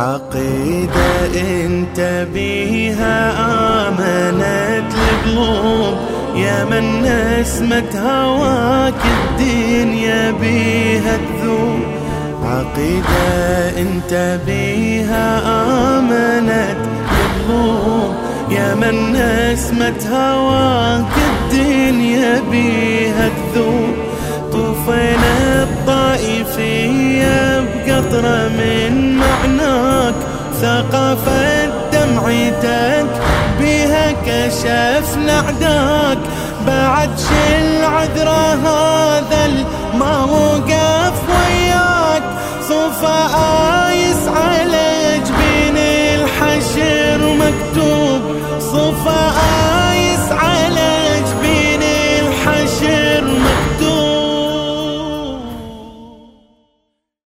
عقيدة انت بيها آمنت القلوب. يا من نسمة هواك الدنيا بيها تذوب عقيدة انت بيها آمنت القلوب. يا من نسمة هواك الدنيا بيها تذوب طوفينا الطائفية بقطرة من وقفت دمعتك بها كشفنا عداك بعد شل عذرا هذا الموقف وياك. صفاء يسعى لجبين الحشر مكتوب. صفاء